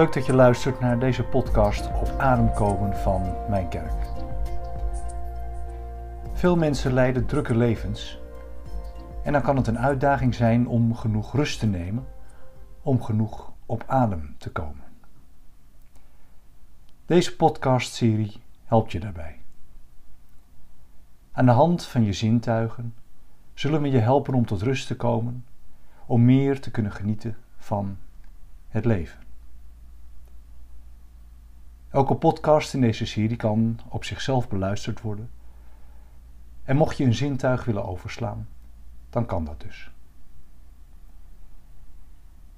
Leuk dat je luistert naar deze podcast op ademkomen van mijn kerk. Veel mensen leiden drukke levens en dan kan het een uitdaging zijn om genoeg rust te nemen, om genoeg op adem te komen. Deze podcastserie helpt je daarbij. Aan de hand van je zintuigen zullen we je helpen om tot rust te komen, om meer te kunnen genieten van het leven. Elke podcast in deze serie kan op zichzelf beluisterd worden. En mocht je een zintuig willen overslaan, dan kan dat dus.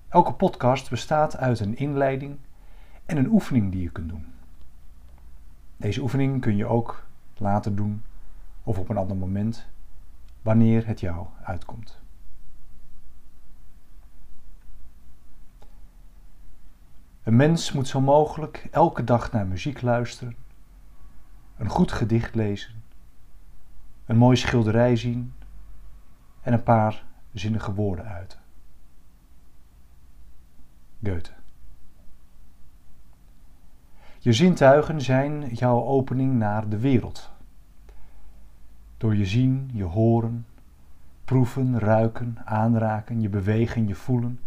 Elke podcast bestaat uit een inleiding en een oefening die je kunt doen. Deze oefening kun je ook later doen of op een ander moment, wanneer het jou uitkomt. Mens moet zo mogelijk elke dag naar muziek luisteren, een goed gedicht lezen, een mooie schilderij zien en een paar zinnige woorden uiten. Goethe. Je zintuigen zijn jouw opening naar de wereld. Door je zien, je horen, proeven, ruiken, aanraken, je bewegen, je voelen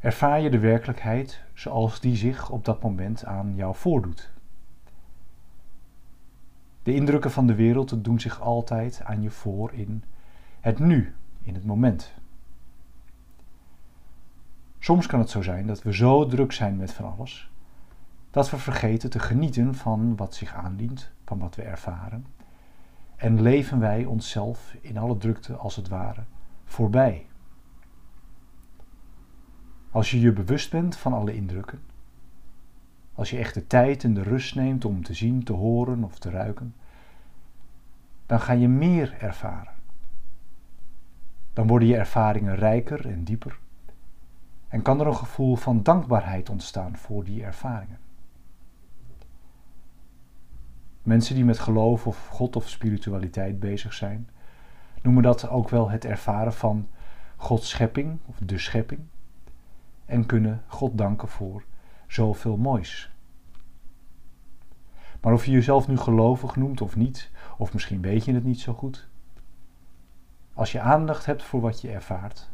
ervaar je de werkelijkheid zoals die zich op dat moment aan jou voordoet. De indrukken van de wereld doen zich altijd aan je voor in het nu, in het moment. Soms kan het zo zijn dat we zo druk zijn met van alles, dat we vergeten te genieten van wat zich aandient, van wat we ervaren, en leven wij onszelf in alle drukte als het ware voorbij. Als je je bewust bent van alle indrukken, als je echt de tijd en de rust neemt om te zien, te horen of te ruiken, dan ga je meer ervaren. Dan worden je ervaringen rijker en dieper en kan er een gevoel van dankbaarheid ontstaan voor die ervaringen. Mensen die met geloof of God of spiritualiteit bezig zijn, noemen dat ook wel het ervaren van Gods schepping of de schepping en kunnen God danken voor zoveel moois. Maar of je jezelf nu gelovig noemt of niet, of misschien weet je het niet zo goed, als je aandacht hebt voor wat je ervaart,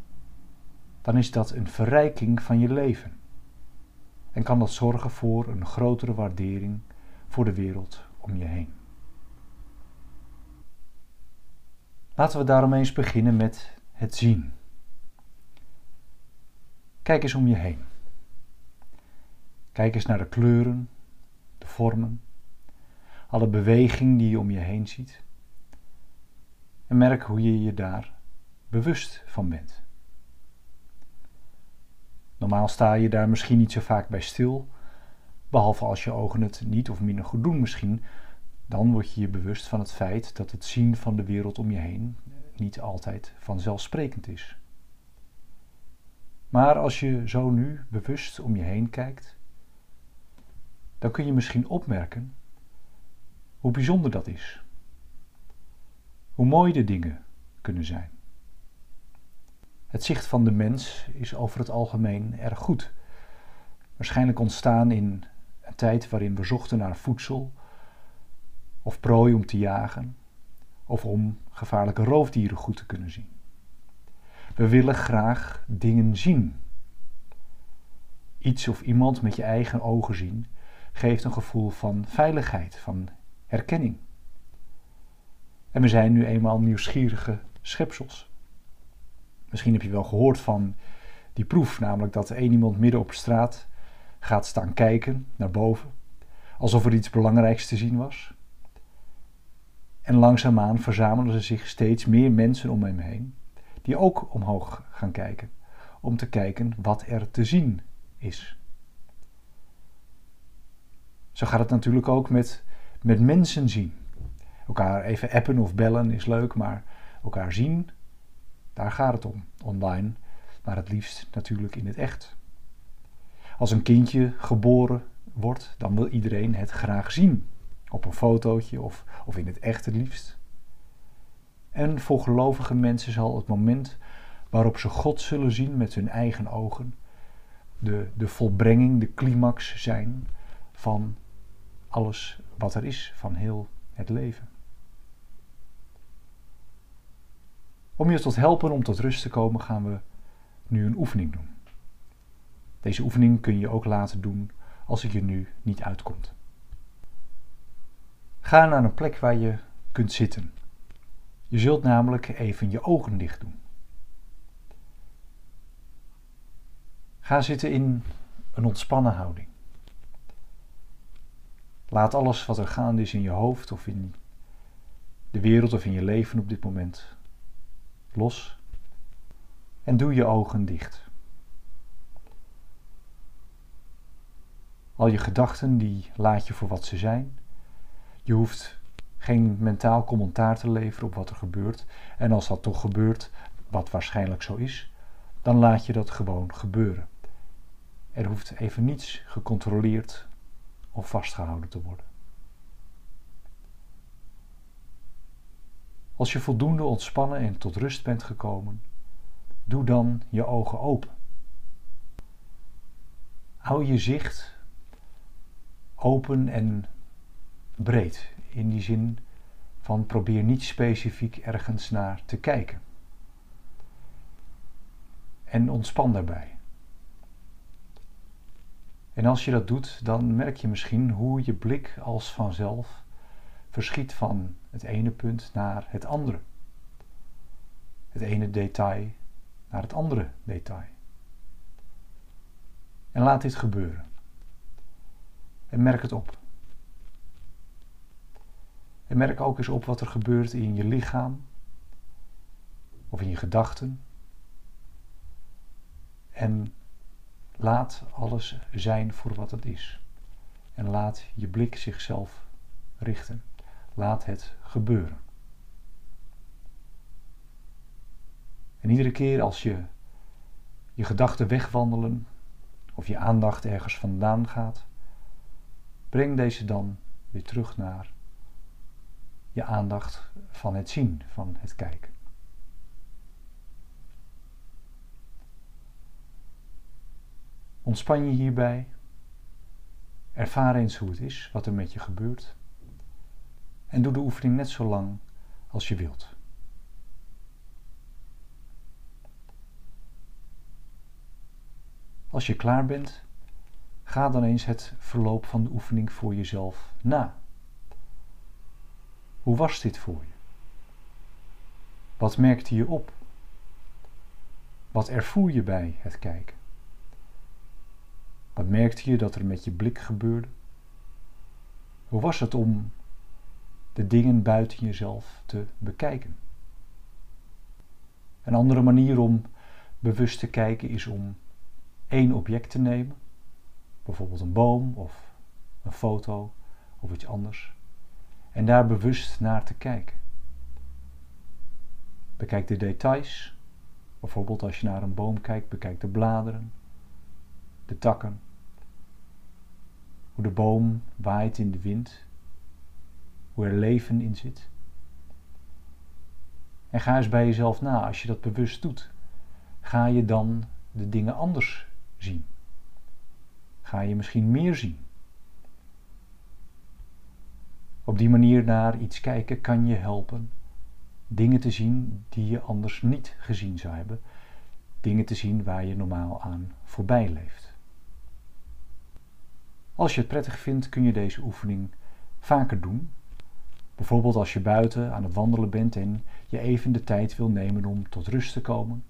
dan is dat een verrijking van je leven en kan dat zorgen voor een grotere waardering voor de wereld om je heen. Laten we daarom eens beginnen met het zien. Kijk eens om je heen. Kijk eens naar de kleuren, de vormen, alle beweging die je om je heen ziet. En merk hoe je je daar bewust van bent. Normaal sta je daar misschien niet zo vaak bij stil, behalve als je ogen het niet of minder goed doen misschien. Dan word je je bewust van het feit dat het zien van de wereld om je heen niet altijd vanzelfsprekend is. Maar als je zo nu bewust om je heen kijkt, dan kun je misschien opmerken hoe bijzonder dat is. Hoe mooi de dingen kunnen zijn. Het zicht van de mens is over het algemeen erg goed. Waarschijnlijk ontstaan in een tijd waarin we zochten naar voedsel of prooi om te jagen of om gevaarlijke roofdieren goed te kunnen zien. We willen graag dingen zien. Iets of iemand met je eigen ogen zien geeft een gevoel van veiligheid, van herkenning. En we zijn nu eenmaal nieuwsgierige schepsels. Misschien heb je wel gehoord van die proef, namelijk dat één iemand midden op straat gaat staan kijken naar boven, alsof er iets belangrijks te zien was. En langzaamaan verzamelen er zich steeds meer mensen om hem heen die ook omhoog gaan kijken, om te kijken wat er te zien is. Zo gaat het natuurlijk ook met, met mensen zien. Elkaar even appen of bellen is leuk, maar elkaar zien, daar gaat het om. Online, maar het liefst natuurlijk in het echt. Als een kindje geboren wordt, dan wil iedereen het graag zien. Op een fotootje of, of in het echt het liefst. En voor gelovige mensen zal het moment waarop ze God zullen zien met hun eigen ogen de, de volbrenging, de climax zijn van alles wat er is, van heel het leven. Om je tot helpen om tot rust te komen, gaan we nu een oefening doen. Deze oefening kun je ook laten doen als het je nu niet uitkomt. Ga naar een plek waar je kunt zitten. Je zult namelijk even je ogen dicht doen. Ga zitten in een ontspannen houding. Laat alles wat er gaande is in je hoofd of in de wereld of in je leven op dit moment los. En doe je ogen dicht. Al je gedachten, die laat je voor wat ze zijn. Je hoeft geen mentaal commentaar te leveren op wat er gebeurt. En als dat toch gebeurt, wat waarschijnlijk zo is, dan laat je dat gewoon gebeuren. Er hoeft even niets gecontroleerd of vastgehouden te worden. Als je voldoende ontspannen en tot rust bent gekomen, doe dan je ogen open. Hou je zicht open en breed. In die zin van probeer niet specifiek ergens naar te kijken. En ontspan daarbij. En als je dat doet, dan merk je misschien hoe je blik als vanzelf verschiet van het ene punt naar het andere. Het ene detail naar het andere detail. En laat dit gebeuren. En merk het op. En merk ook eens op wat er gebeurt in je lichaam of in je gedachten. En laat alles zijn voor wat het is. En laat je blik zichzelf richten. Laat het gebeuren. En iedere keer als je je gedachten wegwandelen of je aandacht ergens vandaan gaat, breng deze dan weer terug naar je aandacht van het zien, van het kijken. Ontspan je hierbij. Ervaar eens hoe het is, wat er met je gebeurt. En doe de oefening net zo lang als je wilt. Als je klaar bent, ga dan eens het verloop van de oefening voor jezelf na. Hoe was dit voor je? Wat merkte je op? Wat ervoer je bij het kijken? Wat merkte je dat er met je blik gebeurde? Hoe was het om de dingen buiten jezelf te bekijken? Een andere manier om bewust te kijken is om één object te nemen, bijvoorbeeld een boom of een foto of iets anders, en daar bewust naar te kijken. Bekijk de details, bijvoorbeeld als je naar een boom kijkt, bekijk de bladeren, de takken, hoe de boom waait in de wind, hoe er leven in zit. En ga eens bij jezelf na, als je dat bewust doet, ga je dan de dingen anders zien? Ga je misschien meer zien? Op die manier naar iets kijken kan je helpen dingen te zien die je anders niet gezien zou hebben, dingen te zien waar je normaal aan voorbij leeft. Als je het prettig vindt, kun je deze oefening vaker doen. Bijvoorbeeld als je buiten aan het wandelen bent en je even de tijd wil nemen om tot rust te komen,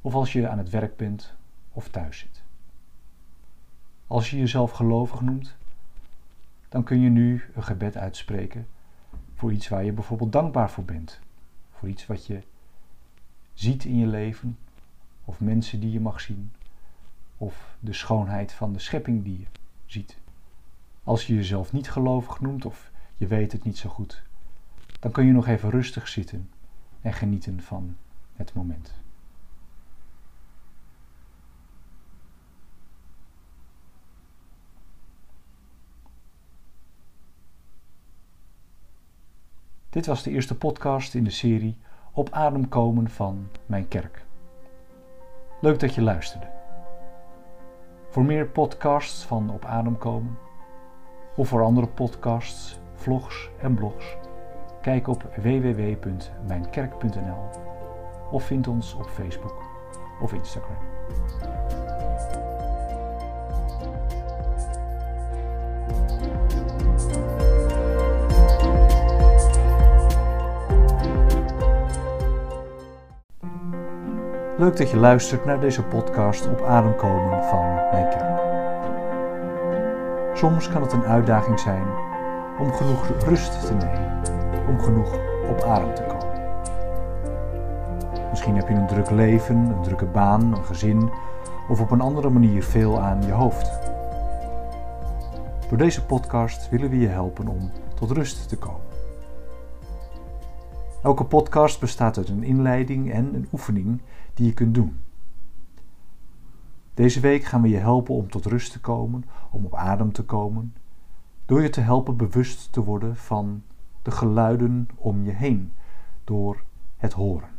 of als je aan het werk bent of thuis zit. Als je jezelf gelovig noemt, dan kun je nu een gebed uitspreken voor iets waar je bijvoorbeeld dankbaar voor bent. Voor iets wat je ziet in je leven, of mensen die je mag zien, of de schoonheid van de schepping die je ziet. Als je jezelf niet gelovig noemt of je weet het niet zo goed, dan kun je nog even rustig zitten en genieten van het moment. Dit was de eerste podcast in de serie Op adem komen van mijn kerk. Leuk dat je luisterde. Voor meer podcasts van Op Adem komen of voor andere podcasts, vlogs en blogs, kijk op www.mijnkerk.nl of vind ons op Facebook of Instagram. Leuk dat je luistert naar deze podcast op adem komen van mijn. Soms kan het een uitdaging zijn om genoeg rust te nemen, om genoeg op adem te komen. Misschien heb je een druk leven, een drukke baan, een gezin of op een andere manier veel aan je hoofd. Door deze podcast willen we je helpen om tot rust te komen. Elke podcast bestaat uit een inleiding en een oefening die je kunt doen. Deze week gaan we je helpen om tot rust te komen, om op adem te komen, door je te helpen bewust te worden van de geluiden om je heen, door het horen.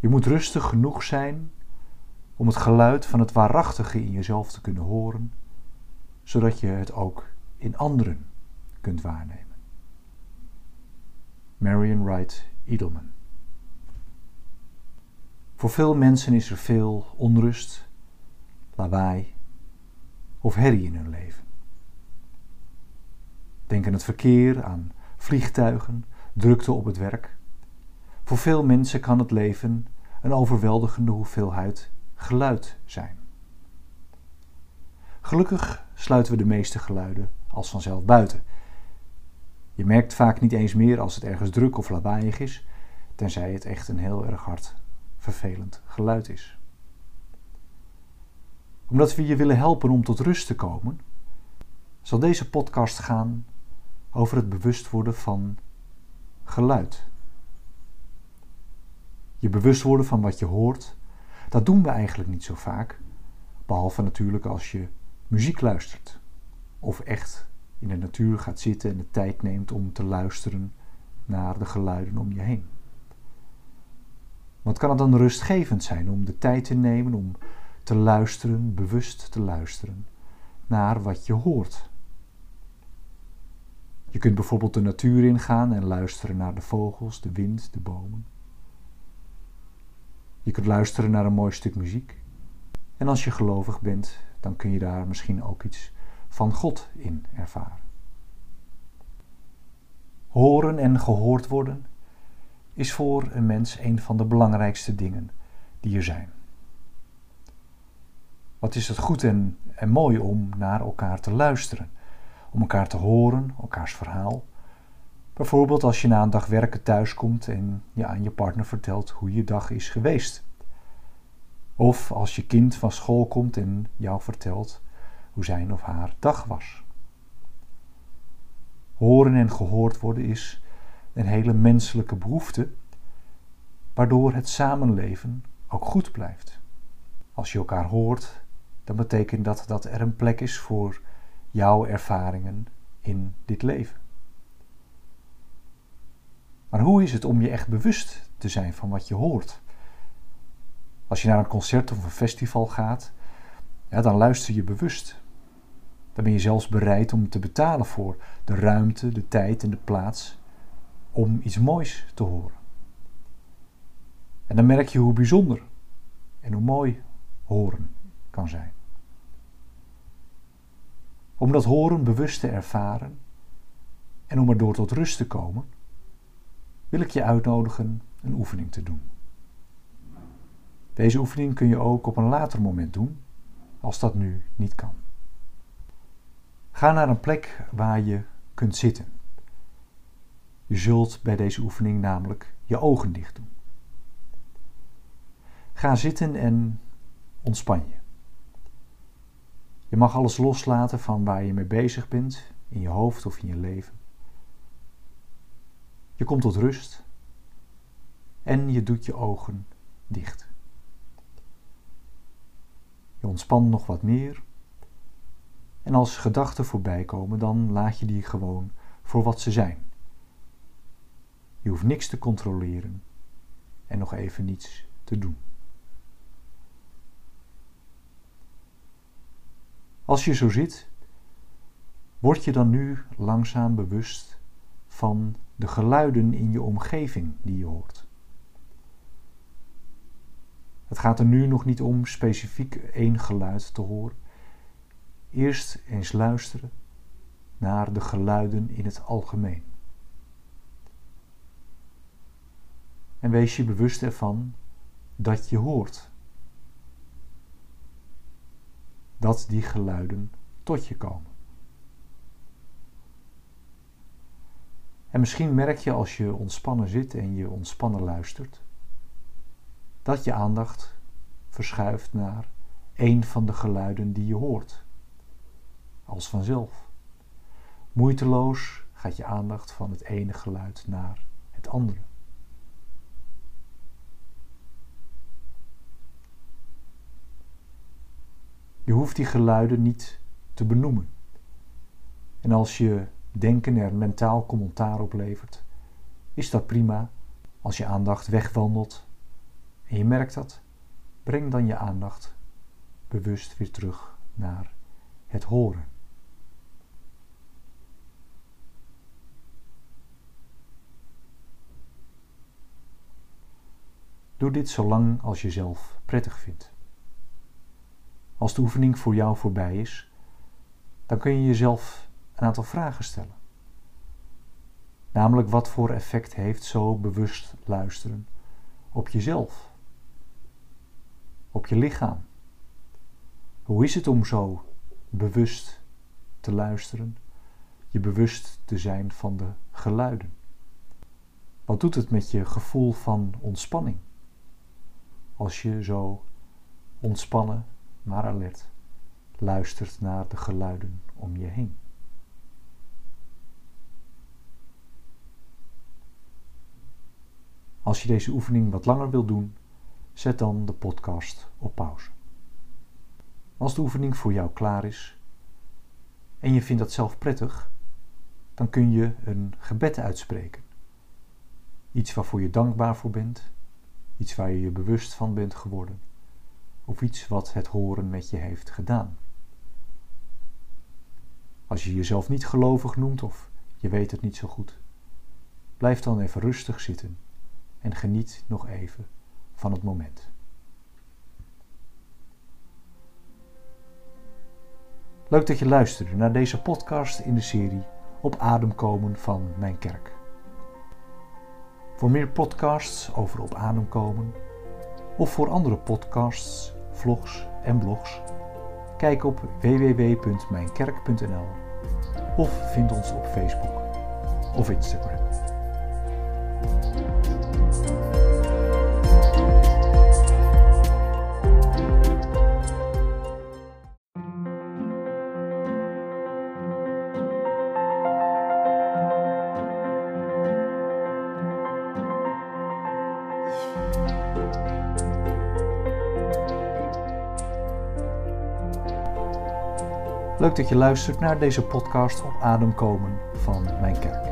Je moet rustig genoeg zijn om het geluid van het waarachtige in jezelf te kunnen horen, zodat je het ook in anderen kunt waarnemen. Marion Wright Edelman. Voor veel mensen is er veel onrust, lawaai of herrie in hun leven. Denk aan het verkeer, aan vliegtuigen, drukte op het werk. Voor veel mensen kan het leven een overweldigende hoeveelheid geluid zijn. Gelukkig sluiten we de meeste geluiden als vanzelf buiten je merkt vaak niet eens meer als het ergens druk of lawaaiig is, tenzij het echt een heel erg hard vervelend geluid is. Omdat we je willen helpen om tot rust te komen, zal deze podcast gaan over het bewust worden van geluid. Je bewust worden van wat je hoort, dat doen we eigenlijk niet zo vaak, behalve natuurlijk als je muziek luistert of echt in de natuur gaat zitten en de tijd neemt om te luisteren naar de geluiden om je heen. Wat kan het dan rustgevend zijn om de tijd te nemen om te luisteren, bewust te luisteren naar wat je hoort? Je kunt bijvoorbeeld de natuur ingaan en luisteren naar de vogels, de wind, de bomen. Je kunt luisteren naar een mooi stuk muziek. En als je gelovig bent, dan kun je daar misschien ook iets van God in ervaren. Horen en gehoord worden is voor een mens een van de belangrijkste dingen die er zijn. Wat is het goed en, en mooi om naar elkaar te luisteren, om elkaar te horen, elkaars verhaal. Bijvoorbeeld als je na een dag werken thuiskomt en je aan je partner vertelt hoe je dag is geweest. Of als je kind van school komt en jou vertelt hoe zijn of haar dag was. Horen en gehoord worden is een hele menselijke behoefte, waardoor het samenleven ook goed blijft. Als je elkaar hoort, dan betekent dat dat er een plek is voor jouw ervaringen in dit leven. Maar hoe is het om je echt bewust te zijn van wat je hoort? Als je naar een concert of een festival gaat, dan luister je bewust. Dan ben je zelfs bereid om te betalen voor de ruimte, de tijd en de plaats om iets moois te horen. En dan merk je hoe bijzonder en hoe mooi horen kan zijn. Om dat horen bewust te ervaren en om erdoor tot rust te komen, wil ik je uitnodigen een oefening te doen. Deze oefening kun je ook op een later moment doen, als dat nu niet kan. Ga naar een plek waar je kunt zitten. Je zult bij deze oefening namelijk je ogen dicht doen. Ga zitten en ontspan je. Je mag alles loslaten van waar je mee bezig bent, in je hoofd of in je leven. Je komt tot rust en je doet je ogen dicht. Je ontspant nog wat meer en als gedachten voorbij komen, dan laat je die gewoon voor wat ze zijn. Je hoeft niks te controleren en nog even niets te doen. Als je zo zit, word je dan nu langzaam bewust van de geluiden in je omgeving die je hoort. Het gaat er nu nog niet om specifiek één geluid te horen, Eerst eens luisteren naar de geluiden in het algemeen. En wees je bewust ervan dat je hoort. Dat die geluiden tot je komen. En misschien merk je als je ontspannen zit en je ontspannen luistert, dat je aandacht verschuift naar een van de geluiden die je hoort. Als vanzelf. Moeiteloos gaat je aandacht van het ene geluid naar het andere. Je hoeft die geluiden niet te benoemen. En als je denken er mentaal commentaar op levert, is dat prima als je aandacht wegwandelt en je merkt dat, breng dan je aandacht bewust weer terug naar het horen. Doe dit zo lang als je zelf prettig vindt. Als de oefening voor jou voorbij is, dan kun je jezelf een aantal vragen stellen. Namelijk wat voor effect heeft zo bewust luisteren op jezelf, op je lichaam? Hoe is het om zo bewust te luisteren, je bewust te zijn van de geluiden? Wat doet het met je gevoel van ontspanning? Als je zo ontspannen, maar alert luistert naar de geluiden om je heen. Als je deze oefening wat langer wil doen, zet dan de podcast op pauze. Als de oefening voor jou klaar is en je vindt dat zelf prettig, dan kun je een gebed uitspreken. Iets waarvoor je dankbaar voor bent, iets waar je je bewust van bent geworden, of iets wat het horen met je heeft gedaan. Als je jezelf niet gelovig noemt of je weet het niet zo goed, blijf dan even rustig zitten en geniet nog even van het moment. Leuk dat je luisterde naar deze podcast in de serie Op adem komen van mijn kerk. Voor meer podcasts over op adem komen of voor andere podcasts, vlogs en blogs, kijk op www.mijnkerk.nl of vind ons op Facebook of Instagram. Leuk dat je luistert naar deze podcast op adem komen van mijn kerk.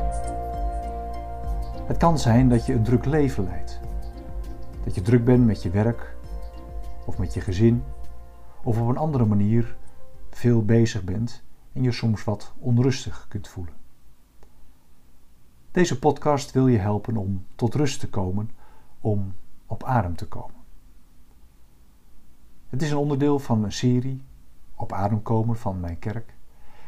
Het kan zijn dat je een druk leven leidt. Dat je druk bent met je werk of met je gezin of op een andere manier veel bezig bent en je soms wat onrustig kunt voelen. Deze podcast wil je helpen om tot rust te komen, om op adem te komen. Het is een onderdeel van een serie op adem komen van mijn kerk.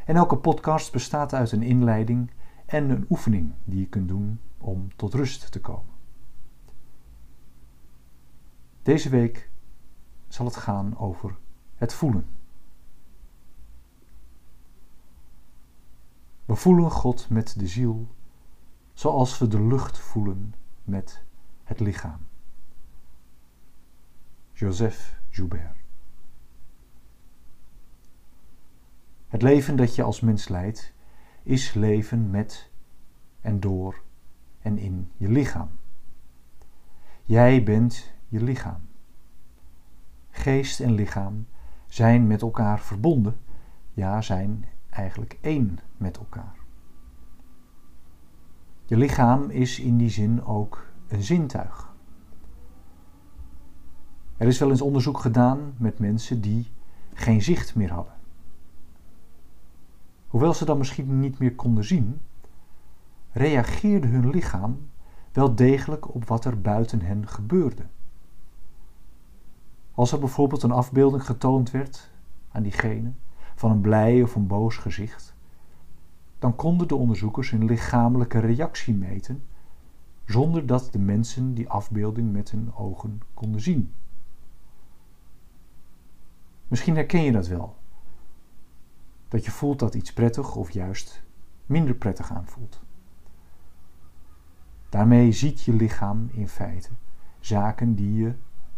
En elke podcast bestaat uit een inleiding en een oefening die je kunt doen om tot rust te komen. Deze week zal het gaan over het voelen. We voelen God met de ziel zoals we de lucht voelen met het lichaam. Joseph Joubert Het leven dat je als mens leidt, is leven met en door en in je lichaam. Jij bent je lichaam. Geest en lichaam zijn met elkaar verbonden, ja, zijn eigenlijk één met elkaar. Je lichaam is in die zin ook een zintuig. Er is wel eens onderzoek gedaan met mensen die geen zicht meer hadden Hoewel ze dan misschien niet meer konden zien, reageerde hun lichaam wel degelijk op wat er buiten hen gebeurde. Als er bijvoorbeeld een afbeelding getoond werd aan diegene van een blij of een boos gezicht, dan konden de onderzoekers hun lichamelijke reactie meten zonder dat de mensen die afbeelding met hun ogen konden zien. Misschien herken je dat wel. Dat je voelt dat iets prettig of juist minder prettig aanvoelt. Daarmee ziet je lichaam in feite zaken die je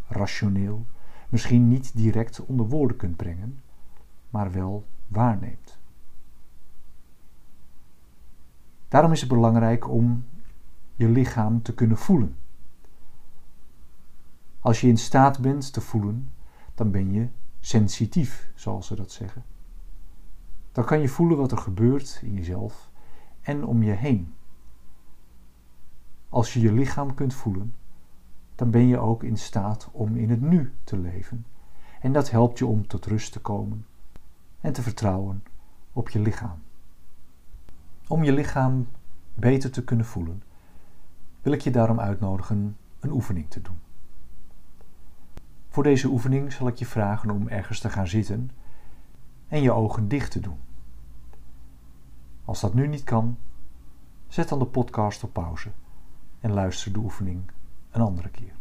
rationeel misschien niet direct onder woorden kunt brengen, maar wel waarneemt. Daarom is het belangrijk om je lichaam te kunnen voelen. Als je in staat bent te voelen, dan ben je sensitief, zoals ze dat zeggen. Dan kan je voelen wat er gebeurt in jezelf en om je heen. Als je je lichaam kunt voelen, dan ben je ook in staat om in het nu te leven. En dat helpt je om tot rust te komen en te vertrouwen op je lichaam. Om je lichaam beter te kunnen voelen, wil ik je daarom uitnodigen een oefening te doen. Voor deze oefening zal ik je vragen om ergens te gaan zitten en je ogen dicht te doen. Als dat nu niet kan, zet dan de podcast op pauze en luister de oefening een andere keer.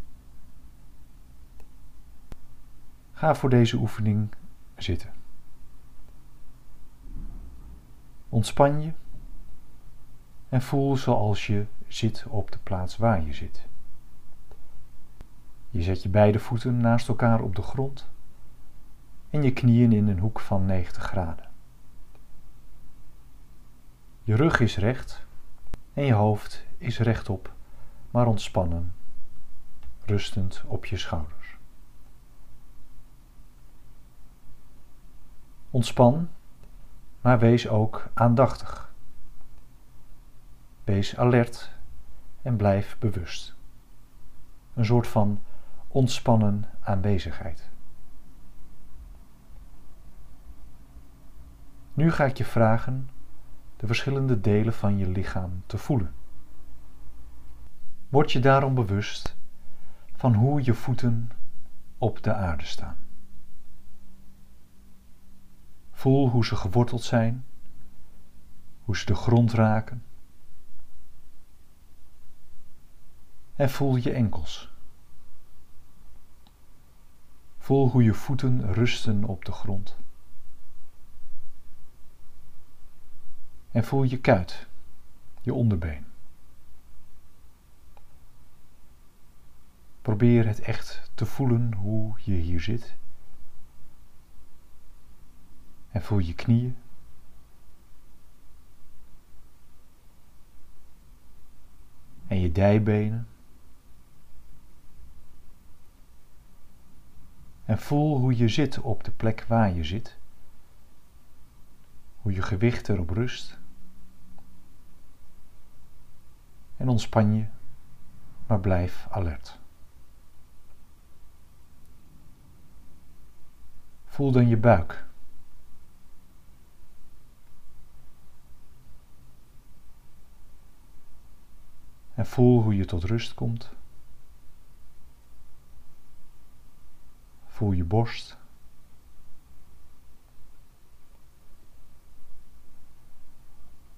Ga voor deze oefening zitten. Ontspan je en voel zoals je zit op de plaats waar je zit. Je zet je beide voeten naast elkaar op de grond en je knieën in een hoek van 90 graden. Je rug is recht en je hoofd is rechtop, maar ontspannen, rustend op je schouders. Ontspan, maar wees ook aandachtig. Wees alert en blijf bewust. Een soort van ontspannen aanwezigheid. Nu ga ik je vragen de verschillende delen van je lichaam te voelen. Word je daarom bewust van hoe je voeten op de aarde staan. Voel hoe ze geworteld zijn, hoe ze de grond raken. En voel je enkels. Voel hoe je voeten rusten op de grond. En voel je kuit, je onderbeen. Probeer het echt te voelen hoe je hier zit. En voel je knieën. En je dijbenen. En voel hoe je zit op de plek waar je zit. Hoe je gewicht erop rust. En ontspan je, maar blijf alert. Voel dan je buik. En voel hoe je tot rust komt. Voel je borst.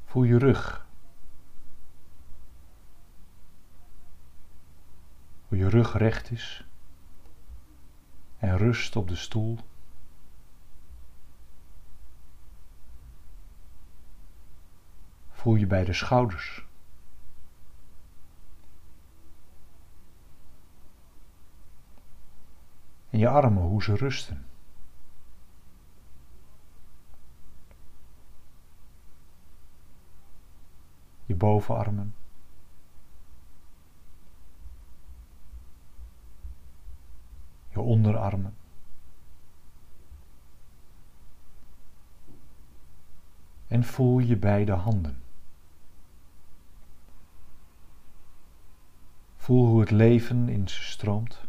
Voel je rug. Hoe je rug recht is en rust op de stoel. Voel je bij de schouders. En je armen, hoe ze rusten. Je bovenarmen. onderarmen. En voel je beide handen. Voel hoe het leven in ze stroomt.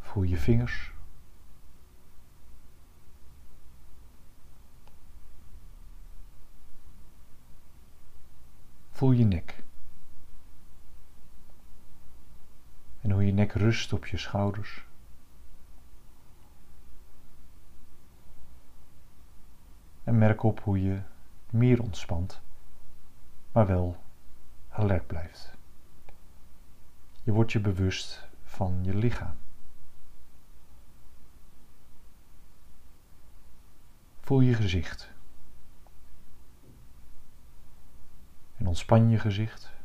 Voel je vingers. Voel je nek. En hoe je nek rust op je schouders. En merk op hoe je meer ontspant, maar wel alert blijft. Je wordt je bewust van je lichaam. Voel je gezicht. En ontspan je gezicht.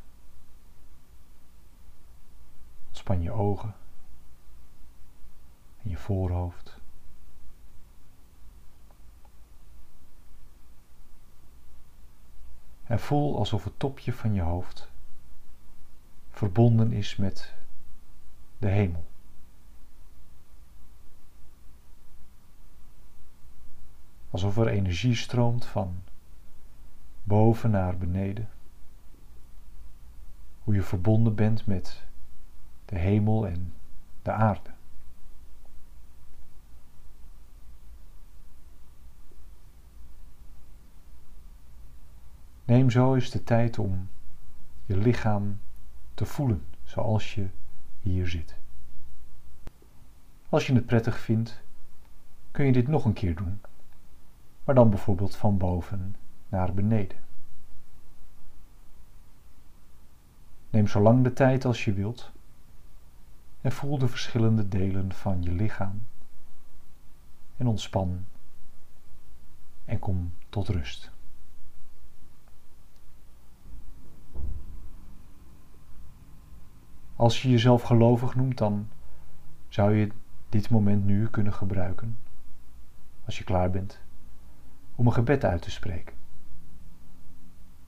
Ontspan je ogen en je voorhoofd. En voel alsof het topje van je hoofd verbonden is met de hemel. Alsof er energie stroomt van boven naar beneden. Hoe je verbonden bent met de hemel en de aarde. Neem zo eens de tijd om je lichaam te voelen zoals je hier zit. Als je het prettig vindt, kun je dit nog een keer doen, maar dan bijvoorbeeld van boven naar beneden. Neem zo lang de tijd als je wilt en voel de verschillende delen van je lichaam en ontspan en kom tot rust. Als je jezelf gelovig noemt, dan zou je dit moment nu kunnen gebruiken, als je klaar bent, om een gebed uit te spreken.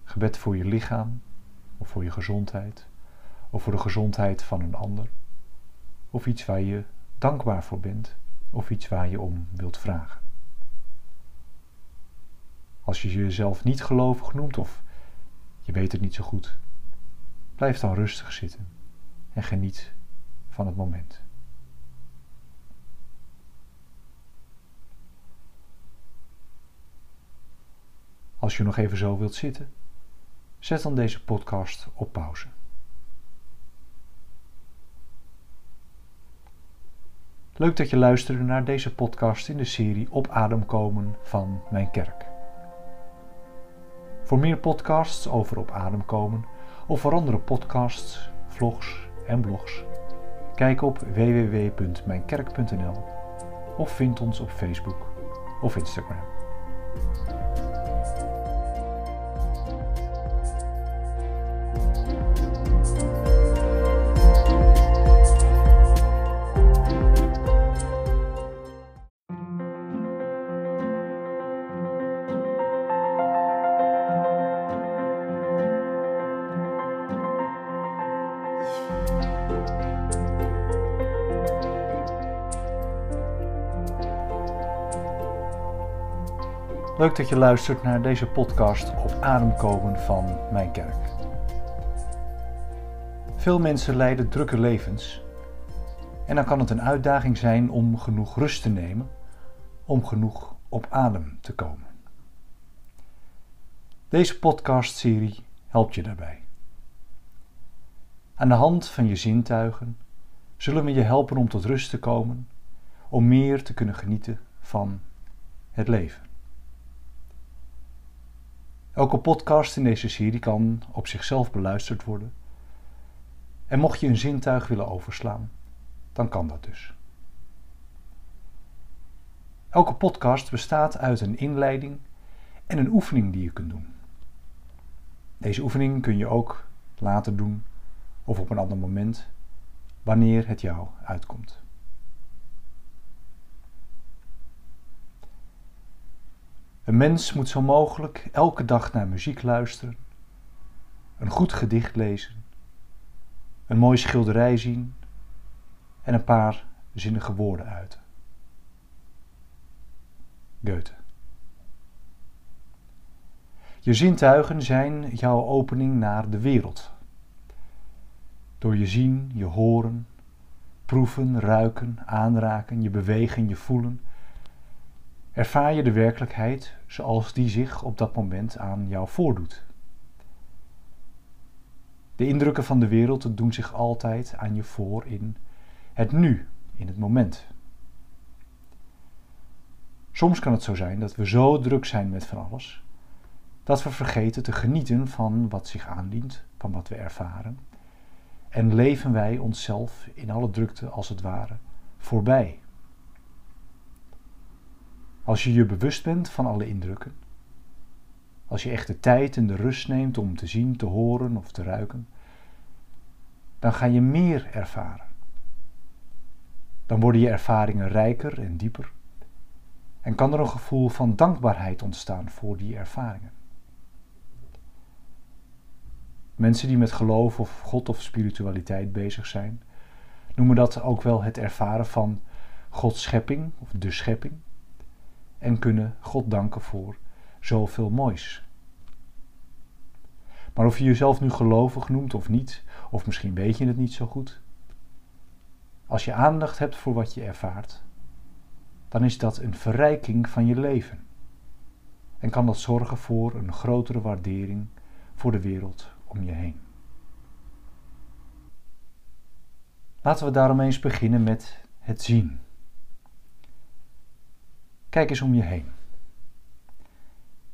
Gebed voor je lichaam, of voor je gezondheid, of voor de gezondheid van een ander, of iets waar je dankbaar voor bent, of iets waar je om wilt vragen. Als je jezelf niet gelovig noemt of je weet het niet zo goed, blijf dan rustig zitten en geniet van het moment. Als je nog even zo wilt zitten, zet dan deze podcast op pauze. Leuk dat je luisterde naar deze podcast in de serie Op Adem komen van mijn kerk. Voor meer podcasts over op adem komen of voor andere podcasts, vlogs en blogs, kijk op www.mijnkerk.nl of vind ons op Facebook of Instagram. Leuk dat je luistert naar deze podcast op ademkomen van mijn kerk. Veel mensen leiden drukke levens en dan kan het een uitdaging zijn om genoeg rust te nemen, om genoeg op adem te komen. Deze podcastserie helpt je daarbij. Aan de hand van je zintuigen zullen we je helpen om tot rust te komen, om meer te kunnen genieten van het leven. Elke podcast in deze serie kan op zichzelf beluisterd worden. En mocht je een zintuig willen overslaan, dan kan dat dus. Elke podcast bestaat uit een inleiding en een oefening die je kunt doen. Deze oefening kun je ook later doen of op een ander moment, wanneer het jou uitkomt. Een mens moet zo mogelijk elke dag naar muziek luisteren, een goed gedicht lezen, een mooie schilderij zien en een paar zinnige woorden uiten. Goethe. Je zintuigen zijn jouw opening naar de wereld. Door je zien, je horen, proeven, ruiken, aanraken, je bewegen, je voelen ervaar je de werkelijkheid zoals die zich op dat moment aan jou voordoet. De indrukken van de wereld doen zich altijd aan je voor in het nu, in het moment. Soms kan het zo zijn dat we zo druk zijn met van alles, dat we vergeten te genieten van wat zich aandient, van wat we ervaren. En leven wij onszelf in alle drukte als het ware voorbij. Als je je bewust bent van alle indrukken, als je echt de tijd en de rust neemt om te zien, te horen of te ruiken, dan ga je meer ervaren. Dan worden je ervaringen rijker en dieper en kan er een gevoel van dankbaarheid ontstaan voor die ervaringen. Mensen die met geloof of God of spiritualiteit bezig zijn, noemen dat ook wel het ervaren van Gods schepping of de schepping en kunnen God danken voor zoveel moois. Maar of je jezelf nu gelovig noemt of niet, of misschien weet je het niet zo goed, als je aandacht hebt voor wat je ervaart, dan is dat een verrijking van je leven. En kan dat zorgen voor een grotere waardering voor de wereld om je heen. Laten we daarom eens beginnen met het zien. Kijk eens om je heen.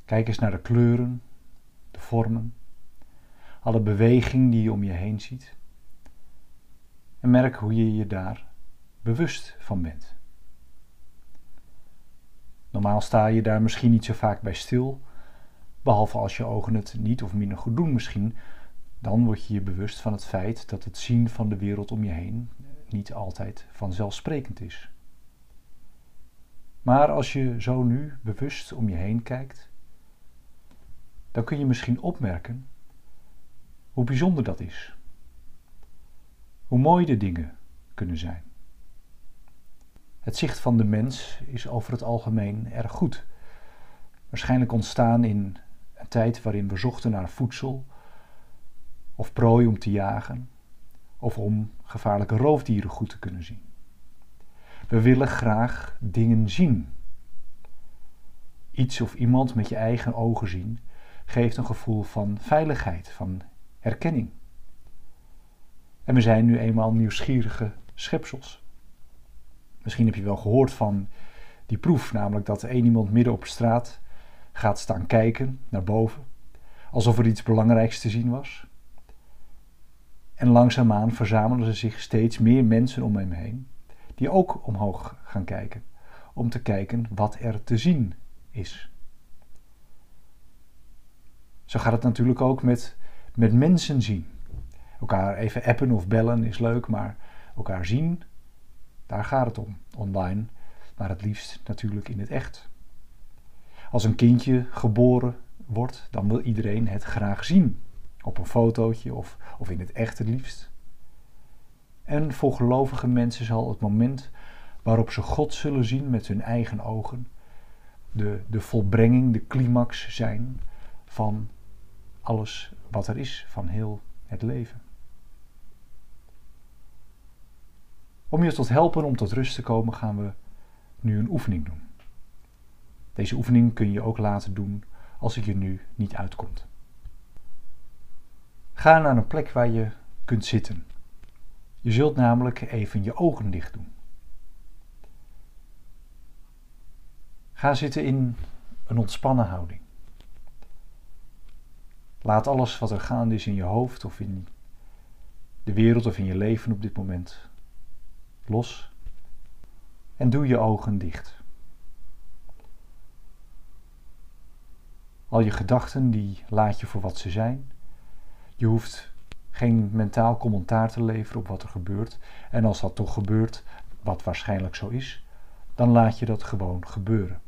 Kijk eens naar de kleuren, de vormen, alle beweging die je om je heen ziet. En merk hoe je je daar bewust van bent. Normaal sta je daar misschien niet zo vaak bij stil, behalve als je ogen het niet of minder goed doen misschien. Dan word je je bewust van het feit dat het zien van de wereld om je heen niet altijd vanzelfsprekend is. Maar als je zo nu bewust om je heen kijkt, dan kun je misschien opmerken hoe bijzonder dat is. Hoe mooi de dingen kunnen zijn. Het zicht van de mens is over het algemeen erg goed. Waarschijnlijk ontstaan in een tijd waarin we zochten naar voedsel of prooi om te jagen of om gevaarlijke roofdieren goed te kunnen zien. We willen graag dingen zien. Iets of iemand met je eigen ogen zien geeft een gevoel van veiligheid, van herkenning. En we zijn nu eenmaal nieuwsgierige schepsels. Misschien heb je wel gehoord van die proef, namelijk dat één iemand midden op straat gaat staan kijken naar boven, alsof er iets belangrijks te zien was. En langzaamaan verzamelen ze zich steeds meer mensen om hem heen, die ook omhoog gaan kijken, om te kijken wat er te zien is. Zo gaat het natuurlijk ook met, met mensen zien. Elkaar even appen of bellen is leuk, maar elkaar zien, daar gaat het om. Online, maar het liefst natuurlijk in het echt. Als een kindje geboren wordt, dan wil iedereen het graag zien. Op een fotootje of, of in het echt het liefst. En voor gelovige mensen zal het moment waarop ze God zullen zien met hun eigen ogen, de, de volbrenging, de climax zijn van alles wat er is, van heel het leven. Om je tot helpen om tot rust te komen, gaan we nu een oefening doen. Deze oefening kun je ook laten doen als het je nu niet uitkomt. Ga naar een plek waar je kunt zitten. Je zult namelijk even je ogen dicht doen. Ga zitten in een ontspannen houding. Laat alles wat er gaande is in je hoofd of in de wereld of in je leven op dit moment los en doe je ogen dicht. Al je gedachten die laat je voor wat ze zijn. Je hoeft geen mentaal commentaar te leveren op wat er gebeurt. En als dat toch gebeurt, wat waarschijnlijk zo is, dan laat je dat gewoon gebeuren.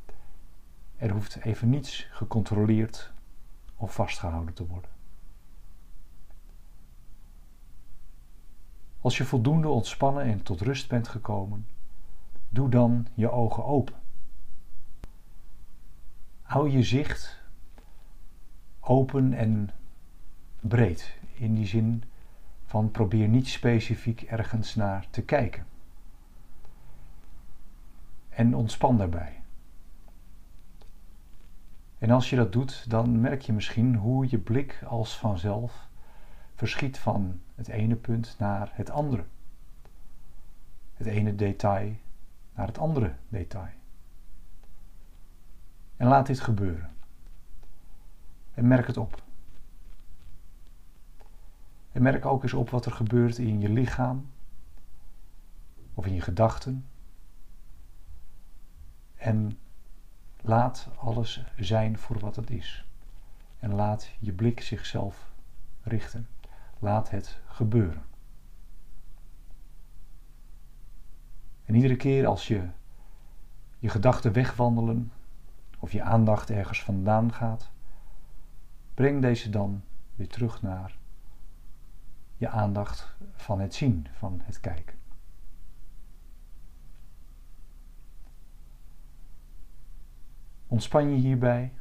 Er hoeft even niets gecontroleerd of vastgehouden te worden. Als je voldoende ontspannen en tot rust bent gekomen, doe dan je ogen open. Hou je zicht open en breed. In die zin van probeer niet specifiek ergens naar te kijken. En ontspan daarbij. En als je dat doet, dan merk je misschien hoe je blik als vanzelf verschiet van het ene punt naar het andere. Het ene detail naar het andere detail. En laat dit gebeuren. En merk het op. En merk ook eens op wat er gebeurt in je lichaam of in je gedachten. En laat alles zijn voor wat het is. En laat je blik zichzelf richten. Laat het gebeuren. En iedere keer als je je gedachten wegwandelen of je aandacht ergens vandaan gaat, breng deze dan weer terug naar je aandacht van het zien, van het kijken. Ontspan je hierbij.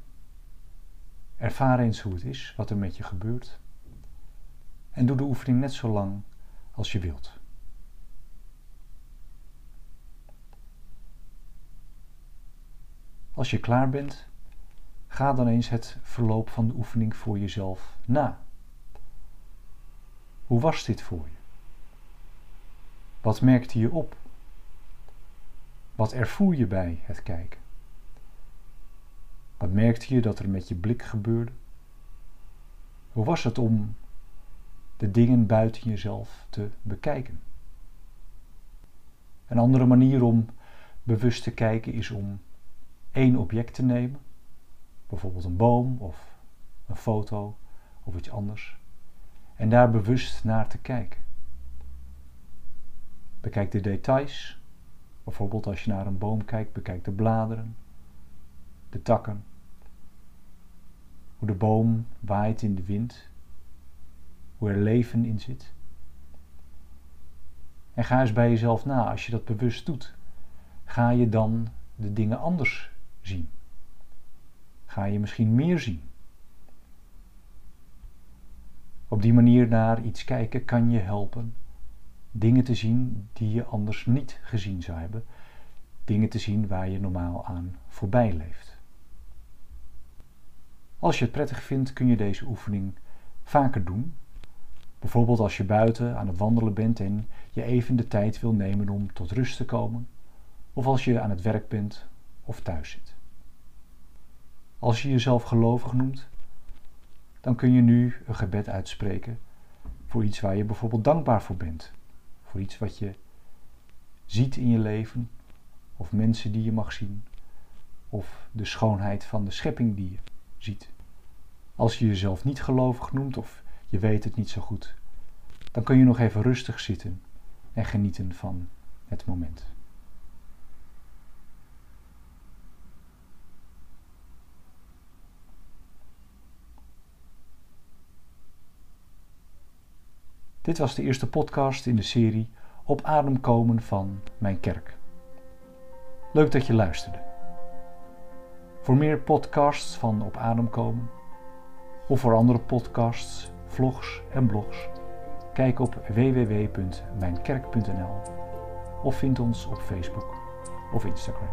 Ervaar eens hoe het is, wat er met je gebeurt. En doe de oefening net zo lang als je wilt. Als je klaar bent, ga dan eens het verloop van de oefening voor jezelf na. Hoe was dit voor je? Wat merkte je op? Wat ervoer je bij het kijken? Wat merkte je dat er met je blik gebeurde? Hoe was het om de dingen buiten jezelf te bekijken? Een andere manier om bewust te kijken is om één object te nemen, bijvoorbeeld een boom of een foto of iets anders, en daar bewust naar te kijken. Bekijk de details, bijvoorbeeld als je naar een boom kijkt, bekijk de bladeren, de takken, hoe de boom waait in de wind, hoe er leven in zit. En ga eens bij jezelf na, als je dat bewust doet, ga je dan de dingen anders zien? Ga je misschien meer zien? Op die manier naar iets kijken kan je helpen dingen te zien die je anders niet gezien zou hebben, dingen te zien waar je normaal aan voorbij leeft. Als je het prettig vindt, kun je deze oefening vaker doen. Bijvoorbeeld als je buiten aan het wandelen bent en je even de tijd wil nemen om tot rust te komen, of als je aan het werk bent of thuis zit. Als je jezelf gelovig noemt, dan kun je nu een gebed uitspreken voor iets waar je bijvoorbeeld dankbaar voor bent. Voor iets wat je ziet in je leven, of mensen die je mag zien, of de schoonheid van de schepping die je ziet. Als je jezelf niet gelovig noemt of je weet het niet zo goed, dan kun je nog even rustig zitten en genieten van het moment. Dit was de eerste podcast in de serie Op adem komen van mijn kerk. Leuk dat je luisterde. Voor meer podcasts van Op adem komen of voor andere podcasts, vlogs en blogs, kijk op www.mijnkerk.nl of vind ons op Facebook of Instagram.